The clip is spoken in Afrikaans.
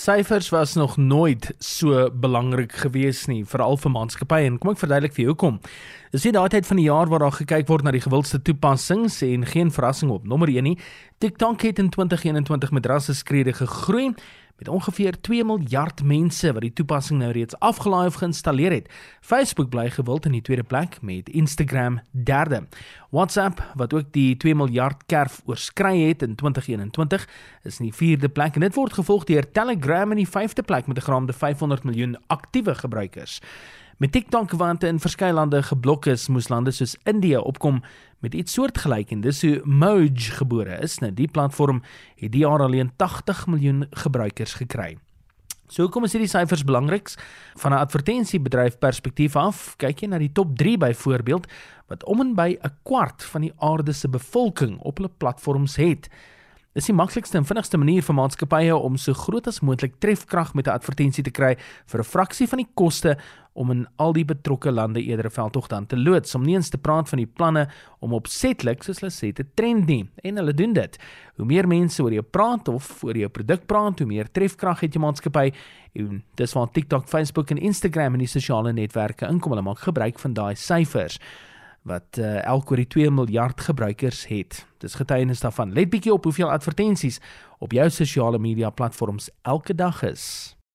Syfers was nog nooit so belangrik gewees nie, veral vir maatskappye en kom ek verduidelik vir jou hoekom. Dis nie daai tyd van die jaar waar daar gekyk word na die gewildste toepassings en geen verrassing op nommer 1 nie. TikTok het in 2021 met drastiese skrede gegroei met ongeveer 2 miljard mense wat die toepassing nou reeds afgelaai of geïnstalleer het. Facebook bly gewild in die tweede plek met Instagram derde. WhatsApp wat ook die 2 miljard kerf oorskry het in 2021 is in die vierde plek en dit word gevolg deur Telegram in die vyfde plek met 'n geraamde 500 miljoen aktiewe gebruikers. Met TikTok wat in verskeie lande geblok is, moes lande soos Indië opkom met iets soortgelyk en dis hoe Moj gebore is. Nou die platform het die jaar alleen 80 miljoen gebruikers gekry. So kom as hierdie syfers belangriks van 'n advertensiebedryf perspektief af, kyk jy na die top 3 byvoorbeeld wat om en by 'n kwart van die aarde se bevolking op hulle platforms het. Dis die maklikste en vinnigste manier vir maatskappye om so groot as moontlik trefkrag met 'n advertensie te kry vir 'n fraksie van die koste om in al die betrokke lande eerder 'n veldtog dan te loods om nie eens te praat van die planne om opsetlik soos hulle sê te trend nie en hulle doen dit. Hoe meer mense oor jou praat of oor jou produk praat, hoe meer trefkrag het jou maatskappy en dis waar TikTok, Facebook en Instagram en die sosiale netwerke inkom. Hulle maak gebruik van daai syfers wat uh, elk oor die 2 miljard gebruikers het. Dis getuienis daarvan. Let bietjie op hoeveel advertensies op jou sosiale media platforms elke dag is.